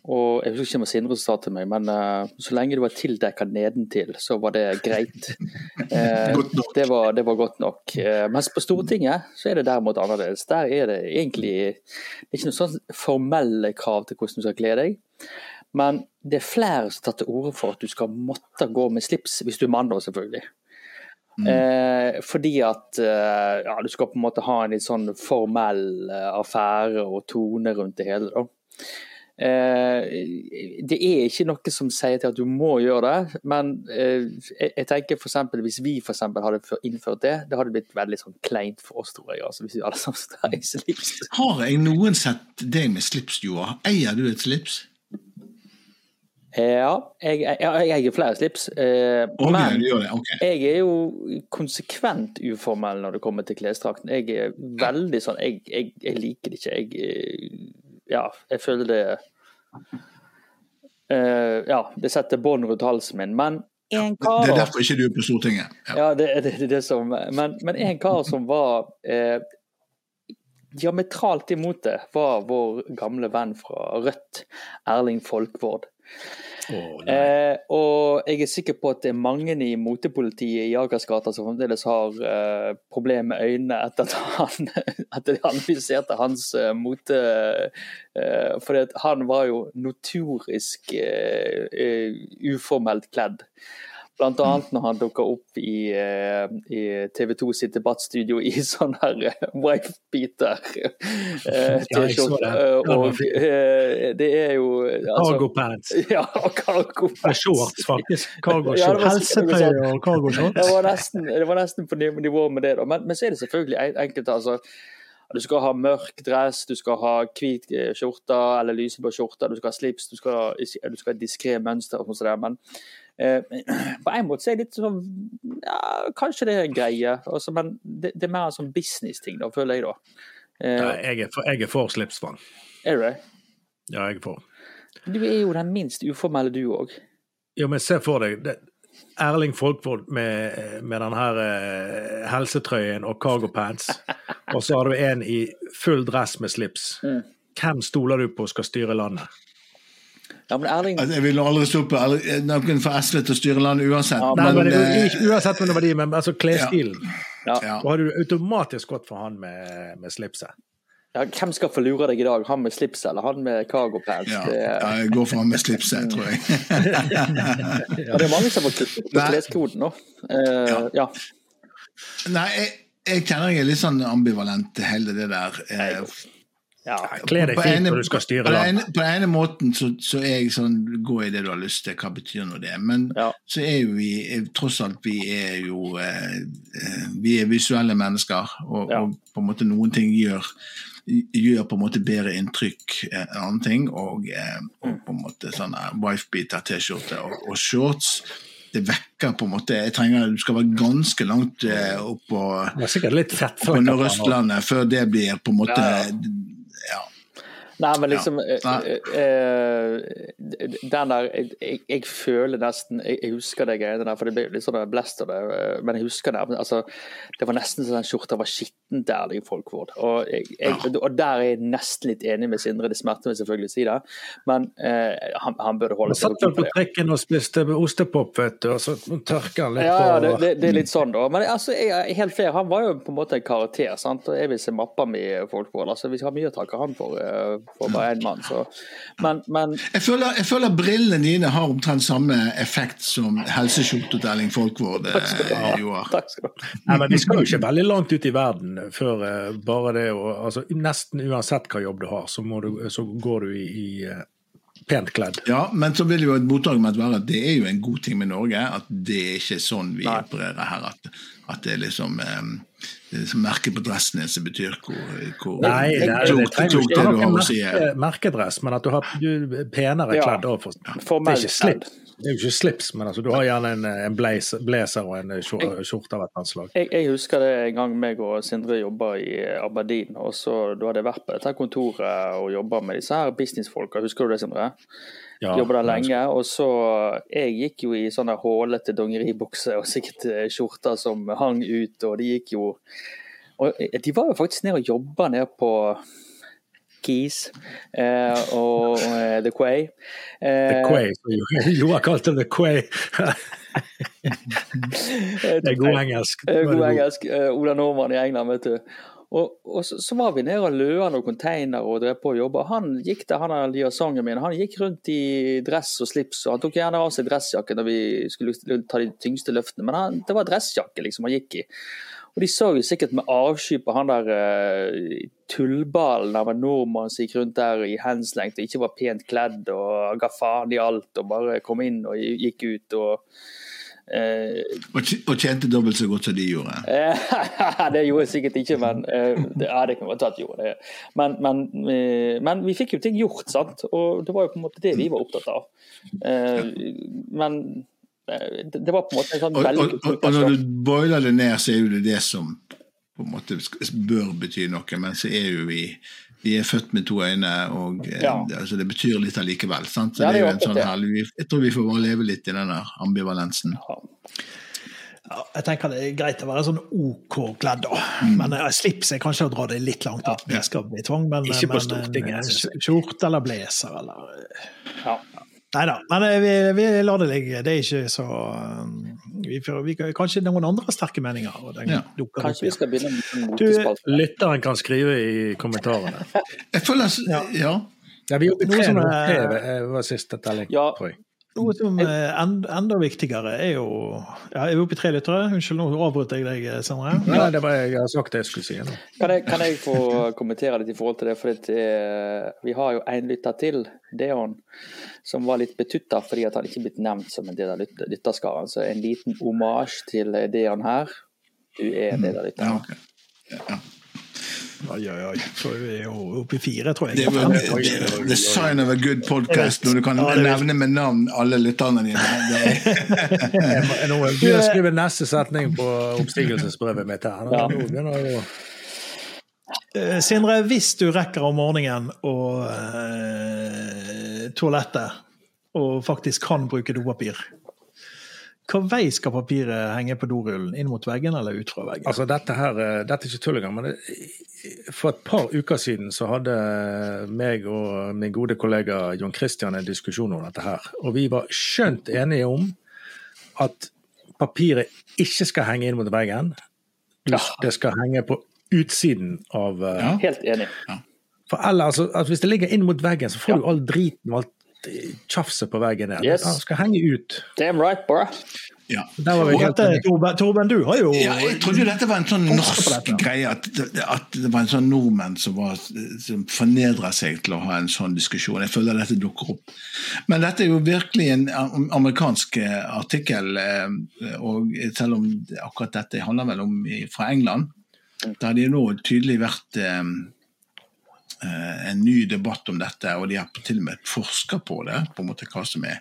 Og Jeg husker ikke om Sindre sa til meg, men uh, så lenge det var tildekka nedentil, så var det greit. Uh, Det, var, det var godt nok. Uh, mens på Stortinget så er det derimot annerledes. Der er det egentlig det er ikke noen sånn formelle krav til hvordan du skal kle deg. Men det er flere som tar til orde for at du skal måtte gå med slips, hvis du er mann da, selvfølgelig. Eh, fordi at eh, ja, du skal på en måte ha en litt sånn formell eh, affære og tone rundt det hele. da. Eh, det er ikke noe som sier til at du må gjøre det, men eh, jeg, jeg tenker for eksempel, hvis vi for eksempel hadde innført det, det hadde blitt veldig sånn kleint for oss, tror jeg. Altså, hvis vi hadde sånn slips. Har jeg noen sett deg med slips, Joa? Eier du et slips? Ja, jeg, jeg, jeg eier flere slips. Eh, okay, men du gjør det, ok. jeg er jo konsekvent uformell når det kommer til klesdrakten. Jeg er veldig sånn Jeg, jeg, jeg liker det ikke. Jeg eh, Ja, jeg føler det eh, Ja, det setter bånd rundt halsen min. Men en kar Det er derfor ikke du er på Stortinget. Ja. ja, det, det, det det som Men, men en kar som var eh, diametralt imot det, var vår gamle venn fra Rødt, Erling Folkvord. Eh, og jeg er sikker på at det er mange i motepolitiet i Akersgata som fremdeles har eh, problemer med øynene etter at han etter analyserte hans eh, mote eh, For han var jo notorisk eh, eh, uformelt kledd. Blant annet når han dukka opp i, eh, i TV 2 sitt debattstudio i sånn her eh, wife-beater. Eh, Ja, T-skjorte. Ja, og eh, det er jo altså, Cargo pants. Ja, cargo er Shorts, faktisk. Cargo Ja, shorts. var- Helsetøy og cargoshorts. det var nesten, det var nesten på nivå med det, da. Men, men så er det selvfølgelig en- enkelte. altså du skal ha mørk dress, du skal ha hvit skjorte eller lyseblå skjorte, du skal ha slips, du skal, du skal ha diskré mønster og sånn. som det, Men på en måte så er det litt sånn ja, Kanskje det er greie, altså, men det, det er mer en sånn business-ting, da, føler jeg, da. Eh, Ja, jeg, er for, jeg er for slipsvann. er du det? Ja, jeg er for. Du er jo den minst uformelle, du òg. Jo, men se for deg det, Erling Folkvold med, med den her eh, helsetrøyen og cargo pants, og så har du en i full dress med slips. Mm. Hvem stoler du på skal styre landet? Ja, men Erling Altså, jeg vil aldri stå på noen fra SV til å styre landet uansett. Ja, Nei, men, men ikke, Uansett hvem det var de, men altså klesstilen. ja. ja. Da har du automatisk gått for han med, med slipset. Ja, hvem skal få lure deg i dag? Han med slips eller han med cargo pants? Ja, ja, jeg går for han med slipset, tror jeg. ja, det er mange som har fått kutt på kleskoden nå. Uh, Ja. ja. Nei, jeg, jeg kjenner jeg er litt sånn ambivalent til hele det der. Eh, ja. Kle deg fint når du skal styre på den ene, måten så, så er jeg sånn Gå i det du har lyst til, hva betyr nå det? Men Ja. så er jo vi eh, Tross alt, vi er jo eh, eh, Vi er visuelle mennesker, og, Ja. og på en måte noen ting gjør gjør på en måte bedre inntrykk eh, enn andre ting. Og, eh, og på en måte sånne wifebeater, T-skjorte og, og shorts. Det vekker på en måte Jeg trenger, Du skal være ganske langt eh, opp på, Det er sikkert litt på på. Nordøstlandet før det blir på en måte Ja, ja. out. Nei, men liksom Ja. Nei. eh, eh, Den der jeg, jeg, føler nesten Jeg, jeg husker de greiene der, for det ble litt sånn blest av det. eh, Men jeg husker det. men Altså, det var nesten så den skjorta var skittent i Folkvord. Og, jeg, jeg, og der er jeg nesten litt enig med Sindre. Det smerter meg selvfølgelig å si det, men eh, han, han burde holde seg satt vel på trekken trikken og spiste ostepop, vet du, og så tørka han litt Ja, ja det, det, det er litt sånn, da. Men altså, jeg helt fair. Han var jo på en måte en karakter. sant? Og jeg vil se mappa mi, Folkvord. Altså, vi har mye å takke han for, eh, for bare én mann. Så. Men, men Jeg føler, jeg føler brillene dine har omtrent samme effekt som helseskjorta til Erling Folkvord eh, gjorde. Takk skal du ha. Nei, men Vi skal jo ikke veldig langt ut i verden før eh, bare det å altså, Nesten uansett hva jobb du har, så, må du, så går du i, i eh, pent kledd. Ja, men så vil jo et motargument være at det er jo en god ting med Norge, at det er ikke sånn vi Nei. opererer her. At, at det er liksom det liksom merket på dressen din som betyr hvor, hvor Nei, det, er, det klokt, trenger ikke å være merkedress, men at du har du, er penere Ja, kledd. overfor. for- Det er ikke slips, det er jo ikke slips men altså, du har gjerne en, en blazer, blazer og en skjor- skjorte av et annet slag. Jeg, jeg husker det en gang meg og Sindre jobba i Aberdeen. og så Da hadde jeg vært på dette kontoret og jobba med disse her businessfolka. Husker du det, Sindre? Ja, Jobba der lenge. Og så Jeg gikk jo i sånne hålete dongeribukser og sikkert eh, skjorter som hang ut, og de gikk jo Og eh, de var jo faktisk nede og jobba nede på Keys eh, og eh, The Quay. Eh, The Quay, som jo- Joar kalte det Quay. Det er god engelsk. Eh, God engelsk. Eh, Ola Nordmann i England, vet du. Og, og så, så var vi nede og løa noen container og drev på å jobbe. Han gikk der, han der liaisongen min, han gikk rundt i dress og slips. og Han tok gjerne av seg dressjakken når vi skulle ta de tyngste løftene, men han, det var dressjakke liksom han gikk i. Og de så jo sikkert med avsky på han der uh, tullballen av en nordmann som gikk rundt der i henslengt og ikke var pent kledd og ga faen i alt og bare kom inn og gikk ut og Uh, Og tj- tjente dobbelt så godt som de gjorde. Det gjorde jeg sikkert ikke, men uh, det, ja, det kan godt at gjorde det. Men, men, uh, men vi fikk jo ting gjort, sant? og det var jo på en måte det vi var opptatt av. Men det det var på en måte en sånn Og, og, veldig og, og når du boiler det ned, så er jo det det som på en måte bør bety noe, men så er jo vi vi er født med to øyne, og eh, Ja. det, altså det betyr litt allikevel. Sant? Så Ja, det det er jo en sånn herlig, Jeg tror vi får bare leve litt i den der ambivalensen. Ja, jeg tenker det er greit å være sånn OK kledd, da. Mm. Men jeg slips er kanskje å dra det litt langt at vi skal bli tvang. Men, Ikke på men Stortinget, en skjorte eller blazer eller eh, Ja. Nei da. Men eh, vi, vi lar det ligge. Det er ikke så um, vi, vi, Kanskje noen andre sterke meninger. Og den Ja. dukker opp Kanskje vi skal begynne med Du- motespalte? Lytteren kan skrive i kommentarene. Jeg føler Ja. ja. Ja, vi er oppe i tre mot Tre eh, var siste telling, Ja. tror jeg. Noe som er enda viktigere er jo ja, Er vi oppe i tre lyttere? Unnskyld, nå avbrøt jeg deg, Sandre. Nei, det var jeg har sagt det jeg skulle si nå. Kan jeg, kan jeg få kommentere litt i forhold til det? For det, eh, vi har jo en lytter til, Deon, som var litt betutta fordi at han ikke blitt nevnt som en del av lyt- lytterskaren. Så en liten omasj til eh, Deon her. Du er en del av ja, okay. ok. Ja. Oi, oi, oi. Så er vi jo oppe i fire, tror Det jeg. er jo the, the sign of a good podcast når du kan Ja, nevne med navn alle lytterne dine. Det er, Nå begynner jeg å skrive neste setning på oppstigelsesbrevet mitt her. Nå Ja. Eh, Sindre, hvis du rekker om morgenen og eh, toalettet, og faktisk kan bruke dopapir, hva vei skal papiret henge på dorullen? Inn mot veggen eller ut fra veggen? Altså, dette her, eh, dette er ikke tull engang, men det, for et par uker siden så hadde meg og min gode kollega John Christian en diskusjon om dette her. Og vi var skjønt enige om at papiret ikke skal henge inn mot veggen. Ja. Det skal henge på utsiden av eh, Ja. Helt enig. For ellers, altså, at hvis det ligger inn mot veggen, så får du all driten og alt tjafset på veggen der. Yes. Han skal henge ut. Damn right, bro. ja. Der var vi helt dette. Torben, Torben, du har jo Ja, jeg trodde jo dette var en sånn norsk greie, at, at det var en sånn nordmenn som, var, som fornedra seg til å ha en sånn diskusjon. Jeg føler dette dukker opp. Men dette er jo virkelig en amerikansk eh, artikkel, eh, og selv om akkurat dette handler vel om fra England, der de nå tydelig vært eh, eh, en ny debatt om dette, og de har til og med forska på det, på en måte hva som er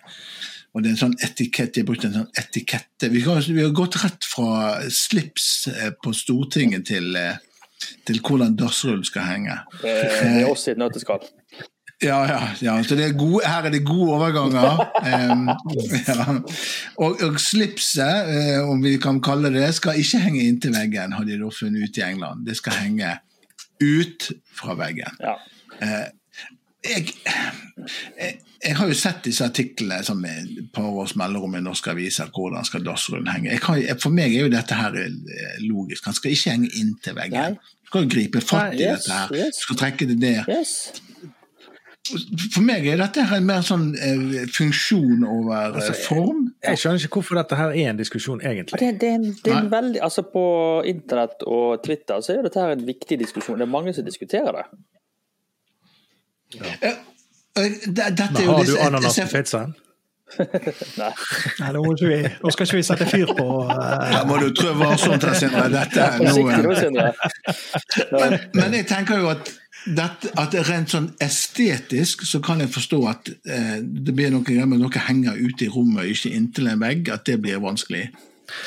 og det er en sånn etikett, De har brukt en sånn etikette Vi har, vi har gått rett fra slips eh, på Stortinget til, eh, til hvordan dassrull skal henge. Det er oss i et nøtteskall. Ja, ja. ja. Så det er gode, her er det gode overganger. Um, ja. og, og, slipset, om vi kan kalle det skal ikke henge inntil veggen, har de da funnet ut i England. Det skal henge ut fra veggen. Ja. Uh, jeg, jeg, jeg, har jo sett disse artiklene som et par års mellomrom i norske aviser. Hvordan skal dassrullen henge? Kan, for meg er jo dette her eh, logisk. Han skal ikke henge inntil veggen. Du skal gripe fatt i yes, dette her. Du skal trekke det ned. Yes. For meg er dette her mer sånn eh, funksjon over eh, altså, form. Jeg, skjønner ikke hvorfor dette her er en diskusjon, egentlig. Det, det, det er en veldig, altså På internett og Twitter så er dette her en viktig diskusjon. Det er mange som diskuterer det. Ja. Uh, dette Men har du ananas på pizzaen? Nei. Nei, nå, vi, nå skal ikke vi sette fyr på uh... Ja, må du trø varsomt her, Sindre. Dette er noe men, men jeg tenker jo at dette, at rent sånn estetisk så kan jeg forstå at eh, det blir noe greier med noe henger ute i rommet, ikke inntil en vegg, at det blir vanskelig.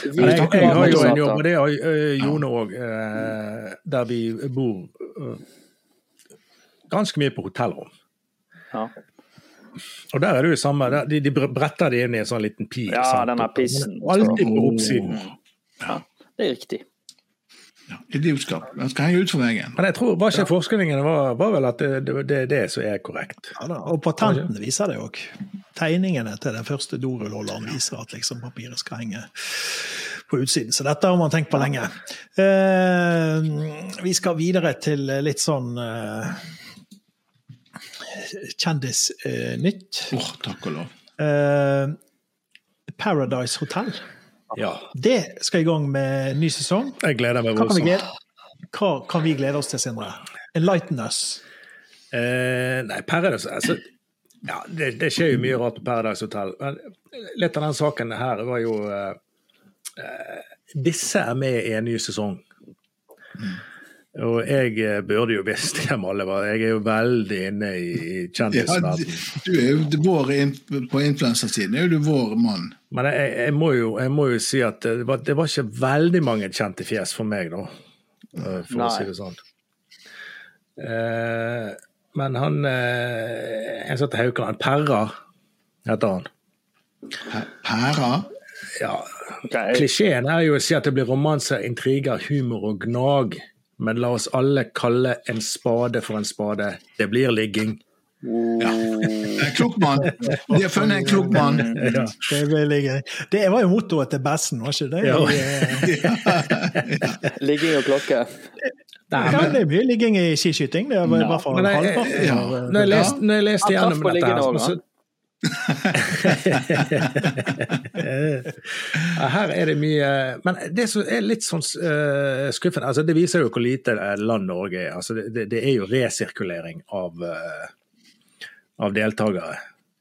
Jeg, jeg, jeg, har jo en jobb, og det har uh, Jone òg, eh, der vi bor uh, ganske mye på hotellrom. Ja. Og der er det jo samme, de, de bretter det inn i en sånn liten pil. Ja, sant? denne pissen. Alltid på oppsiden. Ja, det er riktig. Ja, idiotskap. Den skal henge ut for veggen. Men jeg tror var ikke forskningen var, var vel at det, det, det, er det som er korrekt. Ja, da, og patentene viser det òg. Tegningene til den første dorullholderen viser at liksom papiret skal henge på utsiden. Så dette har man tenkt på lenge. Eh, vi skal videre til litt sånn eh, Kjendisnytt. Eh, oh, takk og lov. Eh, Paradise Hotel. Ja. Det skal i gang med ny sesong. Jeg gleder meg voldsomt. Hva kan vi glede oss til, Sindre? Enlighten us. Eh, nei, Paradise altså, ja, det, det, skjer jo mye rart på Paradise Hotel. Men litt av den saken her var jo uh, uh, Disse er med i en ny sesong. Mm. Og jeg eh, burde jo visst hvem alle var. Jeg er jo veldig inne i kjendisverdenen. Ja, du er jo vår på influensersiden, er jo du vår mann. Men jeg, jeg, må jo, jeg, må jo, si at det var, det var, ikke veldig mange kjente fjes for meg, da. Eh, for Nei. å si det sånn. Eh, men han eh, Jeg satt i Haukeland Perra, heter han. Perra? Ja. Okay. Klisjeen er jo å si at det blir romanser, intriger, humor og gnag men la oss alle kalle en spade for en spade. Det blir ligging. Ja. En klok mann. De har funnet en klok mann. Ja. Det, det, var jo mottoet til Bessen, var ikke det? Ja. ligging og klokke. Nei, men, ja, det er mye ligging i skiskyting. Det er i hvert fall halvparten. Når jeg leste gjennom dette her, så, Her er det mye Men det som er litt sånn uh, skuffende altså Det viser jo hvor lite land Norge er. Altså det, det, er jo resirkulering av, uh, av deltakere.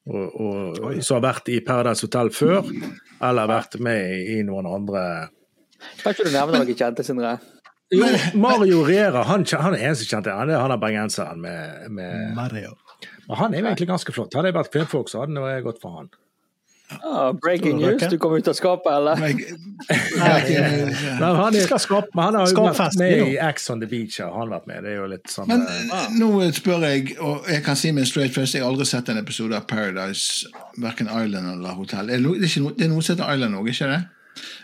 Og, og, som har vært i Paradise Hotel før, eller vært med i noen andre Kan ikke du nevne noen kjente, Sindre? Jo, Mario Rera, han, han er eneste kjente. Han er, han er bergenseren med, med Mario. Og han er jo egentlig ganske flott. Hadde jeg vært kvinnfolk, så hadde det gått for han. Oh, breaking news, du kom ut av skapet, eller? Nei, han, er, men han har jo vært med i Ax on the Beach. Har han vært med. Det er jo litt sånn Men uh, nå spør jeg, og jeg kan si med straight face, jeg har aldri sett en episode av Paradise, verken Island eller Hotel. Det er, noe, det er noe som heter Island òg, ikke det?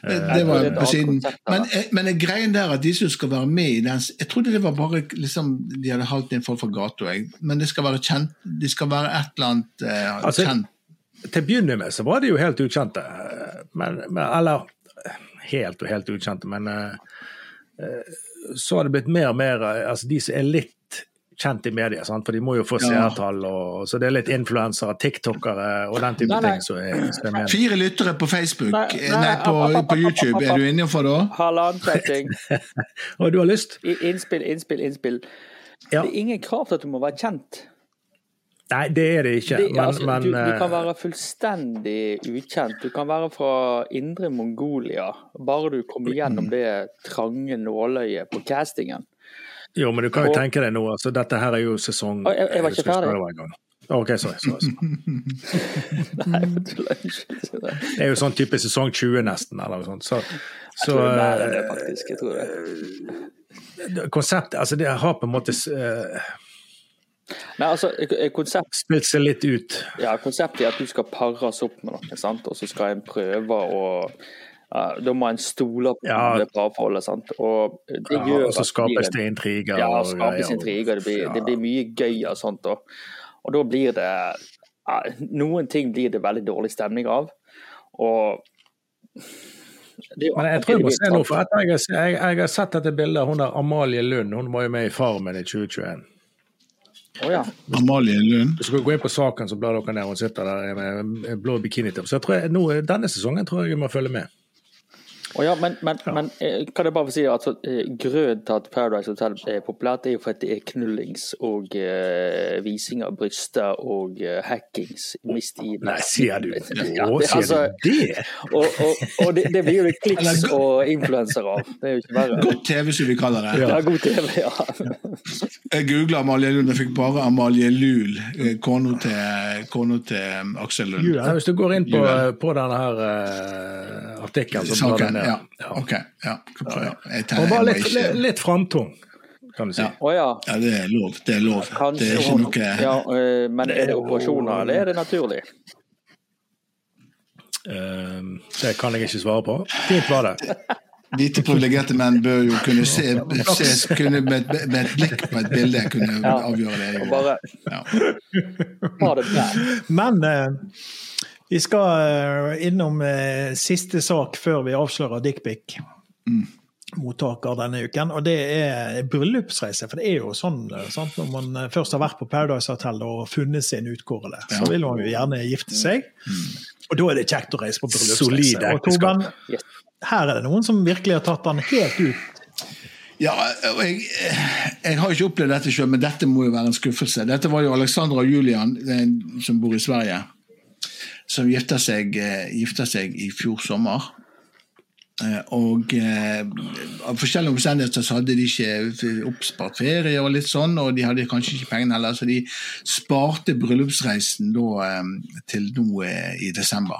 Det, det var på siden. Men, eh, men greien der at de som skal være med i den Jeg trodde det var bare liksom, de hadde halt inn folk fra gata, men det skal være kjent, de skal være et eller annet uh, altså, kjent. Til å begynne med så var de jo helt ukjente. Men, men, eller helt og helt ukjente, men uh, så har det blitt mer og mer altså De som er litt kjent i media, sant? for de må jo få seertall. Så det er litt influensere, tiktokere og den type nei, nei. ting som er, som er med. Fire lyttere på Facebook, nei, nei på, på, YouTube, er du innenfor da? Halvannensetting. og du har lyst? Innspill, innspill, innspill. Ja. Det er ingen krav til at du må være kjent. Nei, det er det ikke. Det, men, altså, men, du, du, kan eh, være fullstendig ukjent. Du kan være fra indre Mongolia, bare du kommer gjennom det trange nåløyet på castingen. Jo, men du kan jo og, tenke deg nå, altså dette her er jo sesong Jeg, jeg var ikke ferdig. OK, sorry. sorry, sorry. Nei, det er jo sånn type sesong 20 nesten, eller noe sånt. Så, jeg tror det er mer enn det, faktisk. Jeg tror det. Konseptet, altså det har på en måte uh, Nei, altså, eh, konsept, Spilt seg litt ut. ja, konseptet er at du skal pares opp med noe, sant? og så skal en prøve å Da må en stole på Ja. det parforholdet. sant? Og det Ja, og så skapes det intriger. Ja, skapes intriger. Det blir, Ja. det blir mye gøy av sånt. Og, og da blir det Noen ting blir det veldig dårlig stemning av. Og det Men jeg tror jeg må se noe, for at jeg, har- jeg, jeg har sett dette bildet av hun der Amalie Lund. Hun var jo med i Farmen i 2021. Oh, ja. Amalie Lund. Hvis dere går inn på saken, så blar dere ned. Hun sitter der med blå bikinitopp. Så jeg tror jeg, nå, denne sesongen tror jeg jeg må følge med. Å ja, men, men, men eh, kan jeg bare få si at altså, grunnen til at Paradise Hotel er populært, er jo for at det er knullings og uh, vising av bryster og uh, hackings mist i Nei, sier du Ja, det, sier altså, du det? og og, og det, det blir jo det kliks og influensere av. Det er jo ikke verre. God TV, som vi kaller det. Ja, god TV, ja. Jeg googla Amalie Lund jeg fikk bare Amalie Lul, eh, kona til, kona til Aksel Lund. Ja, hvis du går inn på, på denne her uh, artikkelen, Saken. Ja. Ja. Ok, ja. ja. Jeg Og bare litt, ikke, litt, litt framtung, kan du si. Ja. Å ja. ja, det er lov. Det er lov. Det er ikke noe ja, eh, Men er det operasjoner, eller er det naturlig? Eh, det kan jeg ikke svare på. Fint var det. Hvite privilegerte menn bør jo kunne se, se kunne med, med et blikk på et bilde kunne Ja. avgjøre det. Ja. bare Ja. ha det. Men eh, vi skal eh, innom eh, siste sak før vi avslører dickpic. Mottaker denne uken, og det er bryllupsreise. For det er jo sånn eh, sant? når man først har vært på Paradise Hotel og funnet sin utkårede, så vil man jo gjerne gifte seg. Og da er det kjekt å reise på bryllupsreise. Og. Torben, her er det noen som virkelig har tatt den helt ut. Ja, jeg, jeg har ikke opplevd dette sjøl, men dette må jo være en skuffelse. Dette var jo Alexandra og Julian, som bor i Sverige, som gifta seg, eh, gifta seg i fjor sommer. Eh, Og eh, av forskjellige omstendigheter så hadde de ikke oppspart ferie og litt sånn, og de hadde kanskje ikke pengene heller, så de sparte bryllupsreisen da eh, til nå i desember.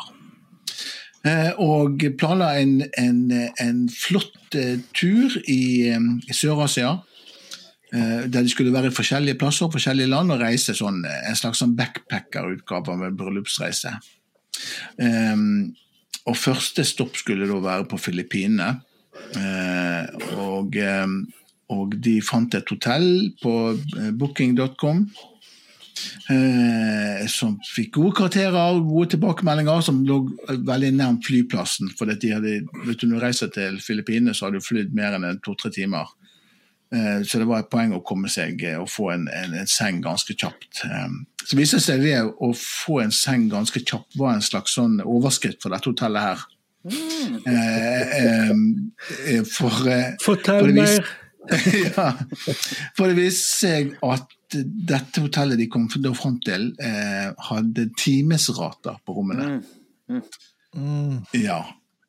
Eh, og planla en, en, en flott tur i, i Sør-Asia. Eh, der de skulle være i forskjellige plasser, forskjellige land, og reise sånn, eh, en slags sånn backpacker-utgave av bryllupsreise. Um, og første stopp skulle da være på Filippinene. Uh, og, um, og de fant et hotell på booking.com eh, som fikk gode karakterer, og gode tilbakemeldinger, som lå veldig nærmt flyplassen. For de hadde, vet du, når du reiser til Filippinene, så har du flydd mer enn en to-tre timer. Eh, så det var et poeng å komme seg eh, og få en, en, en seng ganske kjapt. Eh, så viste det seg det å få en seng ganske kjapt var en slags sånn overskrift for dette hotellet her. Mm. eh, eh, for, eh, Fortell for det mer! ja, for det viste seg at dette hotellet de kom fram til, eh, hadde timesrater på rommene. Mm. Ja.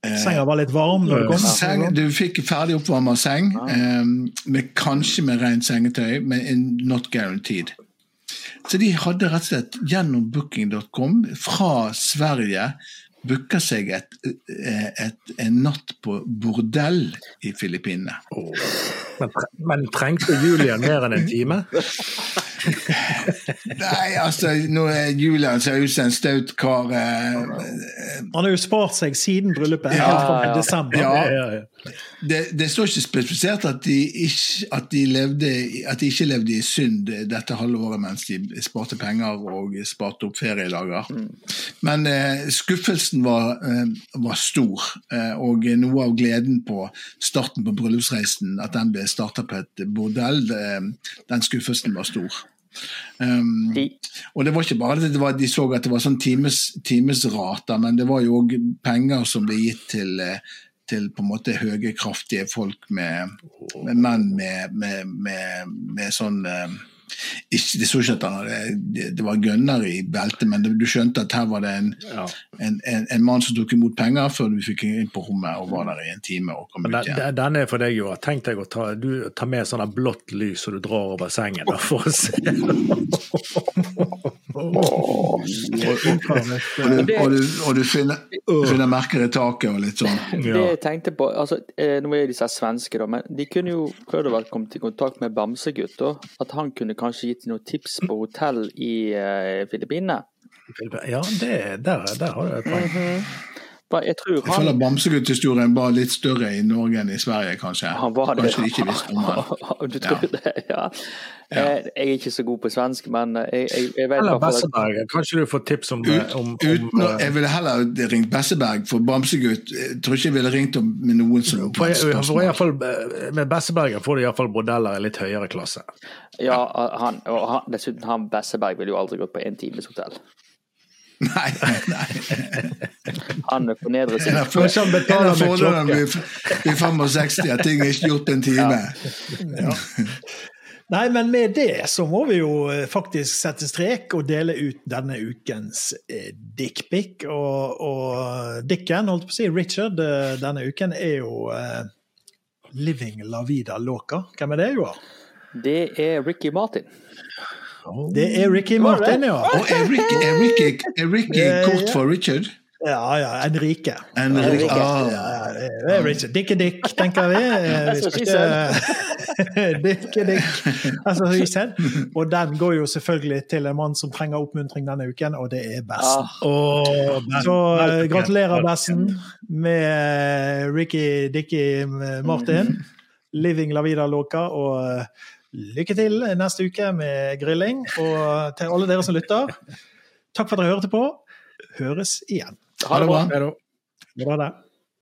Eh, Senga var litt varm når du kom. Seng, du fikk ferdig oppvarma seng, eh, med, kanskje med rent sengetøy, men in- not guaranteed. Så de hadde rett og slett gjennom booking.com fra Sverige booka seg et, et, et, en natt på bordell i Filippinene. Men, men trengte Julian mer enn en time? Nei, altså, nå er Julian ser ut som en staut kar. Eh, Han har jo spart seg siden bryllupet, Ja, helt fra ja. desember. Ja. Det, det står ikke spesifisert at de ikke, at de levde, at de ikke levde i synd dette halve året mens de sparte penger og sparte opp feriedager. Men eh, skuffelsen var, eh, var stor, eh, og noe av gleden på starten på bryllupsreisen, at den ble starta på et bordell, eh, den skuffelsen var stor. Um, og det var ikke bare det, det var, de så at det var sånn times, timesrater, men det var jo òg penger som ble gitt til, eh, til på en måte høye, kraftige folk med, med menn med, med, med, med sånn eh, ikke, Det ikke det, det var gønner i beltet, men det, du skjønte at her var det en, Ja. en, en, en mann som tok imot penger før du fikk inn på rommet og var der i en time og kom Men ut igjen. den- er for deg, jo. Tenk deg å ta, du, ta med sånn blått lys som du drar over sengen da, for å se. Og du, og du, finner, finner merker i taket og litt sånn. Det jeg tenkte på, altså, eh, Nå er disse svenske, da, men de kunne jo prøvd å være kommet i kontakt med Bamsegutt. da, At han kunne kanskje gitt noen tips på hotell i uh, Filippinene. Ja, det, der, der har du et poeng. For Jeg tror Jeg føler han, Bamsegutt-historien var litt større i Norge enn i Sverige, kanskje. han var det. Kanskje de ikke visste om han. Du tror det? Ja. ja. Jeg er ikke så god på svensk, men eh, jeg, jeg, jeg vet Eller Besseberg. Kanskje du får tips om, Ut, om, om uten eh, jeg ville heller ringt Besseberg, for Bamsegutt jeg tror ikke jeg ville ringt om med noen som fall, eh, Med Besseberget får du iallfall bordeller i litt høyere klasse. Ja, han, og han, dessuten han Besseberg ville jo aldri gått på en times hotell. Nei, nei. Han er på nedre En av, for, han betaler med klokke. ved 65 at ting er ikke gjort en time. Nei, men med det så må vi jo eh, faktisk sette strek og dele ut denne ukens eh, dickpic. Og, og Dicken, holdt på å si, Richard, eh, denne uken er jo eh, Living la vida loca. Hvem er det, Joar? Det er Ricky Martin. Det er Ricky Martin, ja. Og er Eric, er Ja, ja. kort for Richard? Ja, ja, Enrique. Enrique. Ja, Ah. ja, det er Richard. Dikke Dick, tenker vi. Eh, Vi skal ikke Dikke Dick. Altså. Og den går jo selvfølgelig til en mann som trenger oppmuntring denne uken, og det er Bessen. Ah, Så eh, gratulerer, Bessen, med eh, Ricky Dicky Martin. Living la vida loca. Og eh, lykke til neste uke med grilling. Og til alle dere som lytter, takk for at dere hørte på. Høres igjen. ha det bra. Ha det Bra det.